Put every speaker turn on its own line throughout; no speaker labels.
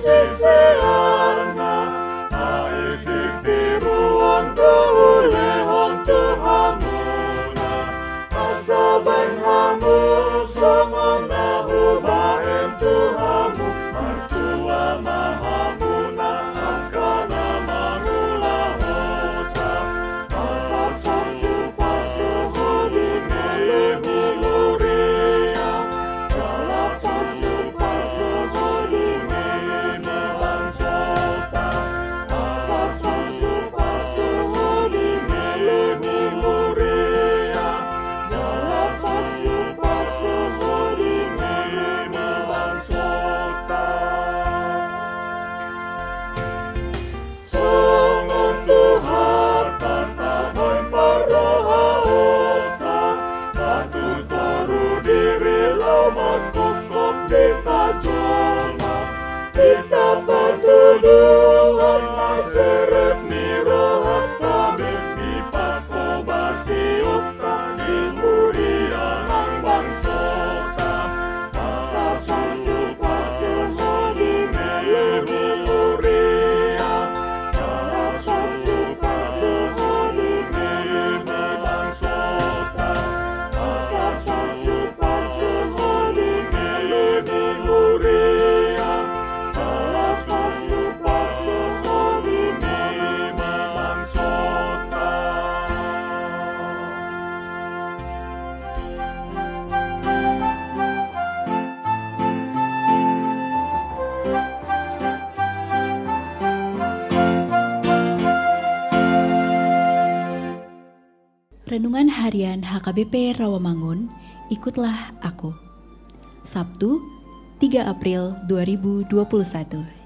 Christ. is Tudom, hogy szeretni rá.
Renungan Harian HKBP Rawamangun, ikutlah aku. Sabtu, 3 April 2021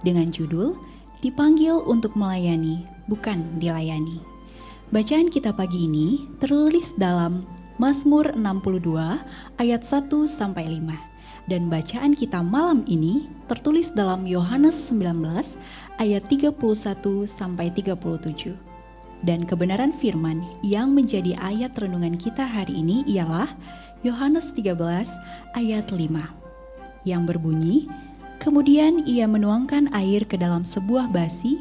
dengan judul Dipanggil untuk melayani, bukan dilayani. Bacaan kita pagi ini tertulis dalam Mazmur 62 ayat 1 sampai 5 dan bacaan kita malam ini tertulis dalam Yohanes 19 ayat 31 sampai 37. Dan kebenaran firman yang menjadi ayat renungan kita hari ini ialah Yohanes 13 ayat 5 yang berbunyi, Kemudian ia menuangkan air ke dalam sebuah basi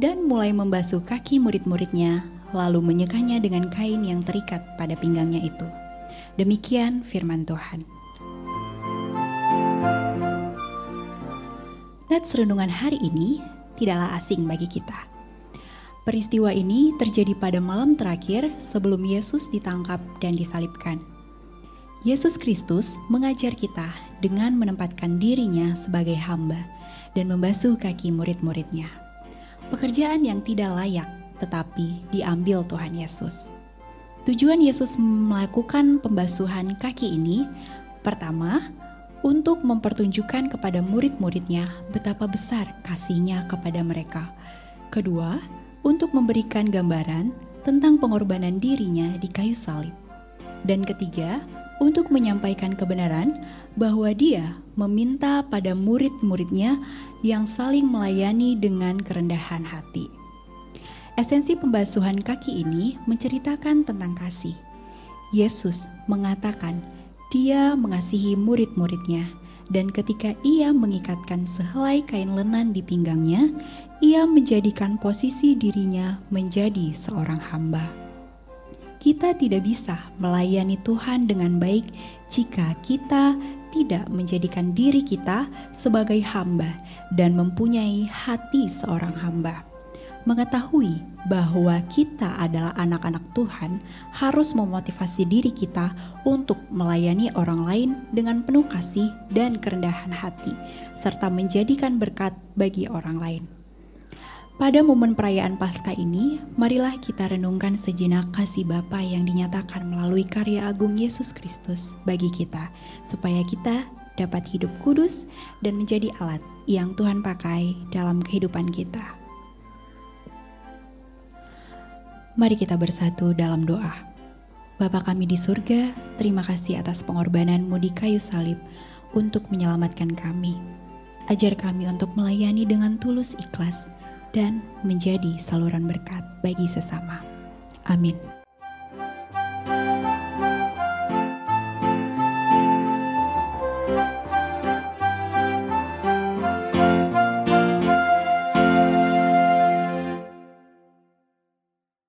dan mulai membasuh kaki murid-muridnya, lalu menyekanya dengan kain yang terikat pada pinggangnya itu. Demikian firman Tuhan. Nats renungan hari ini tidaklah asing bagi kita. Peristiwa ini terjadi pada malam terakhir sebelum Yesus ditangkap dan disalibkan. Yesus Kristus mengajar kita dengan menempatkan dirinya sebagai hamba dan membasuh kaki murid-muridnya. Pekerjaan yang tidak layak tetapi diambil Tuhan Yesus. Tujuan Yesus melakukan pembasuhan kaki ini pertama untuk mempertunjukkan kepada murid-muridnya betapa besar kasihnya kepada mereka. Kedua, untuk memberikan gambaran tentang pengorbanan dirinya di kayu salib. Dan ketiga, untuk menyampaikan kebenaran bahwa dia meminta pada murid-muridnya yang saling melayani dengan kerendahan hati. Esensi pembasuhan kaki ini menceritakan tentang kasih. Yesus mengatakan dia mengasihi murid-muridnya dan ketika ia mengikatkan sehelai kain lenan di pinggangnya, ia menjadikan posisi dirinya menjadi seorang hamba. Kita tidak bisa melayani Tuhan dengan baik jika kita tidak menjadikan diri kita sebagai hamba dan mempunyai hati seorang hamba. Mengetahui bahwa kita adalah anak-anak Tuhan harus memotivasi diri kita untuk melayani orang lain dengan penuh kasih dan kerendahan hati, serta menjadikan berkat bagi orang lain. Pada momen perayaan Paskah ini, marilah kita renungkan sejenak kasih Bapa yang dinyatakan melalui karya agung Yesus Kristus bagi kita, supaya kita dapat hidup kudus dan menjadi alat yang Tuhan pakai dalam kehidupan kita. Mari kita bersatu dalam doa. Bapa kami di surga, terima kasih atas pengorbananmu di kayu salib untuk menyelamatkan kami. Ajar kami untuk melayani dengan tulus ikhlas dan menjadi saluran berkat bagi sesama. Amin.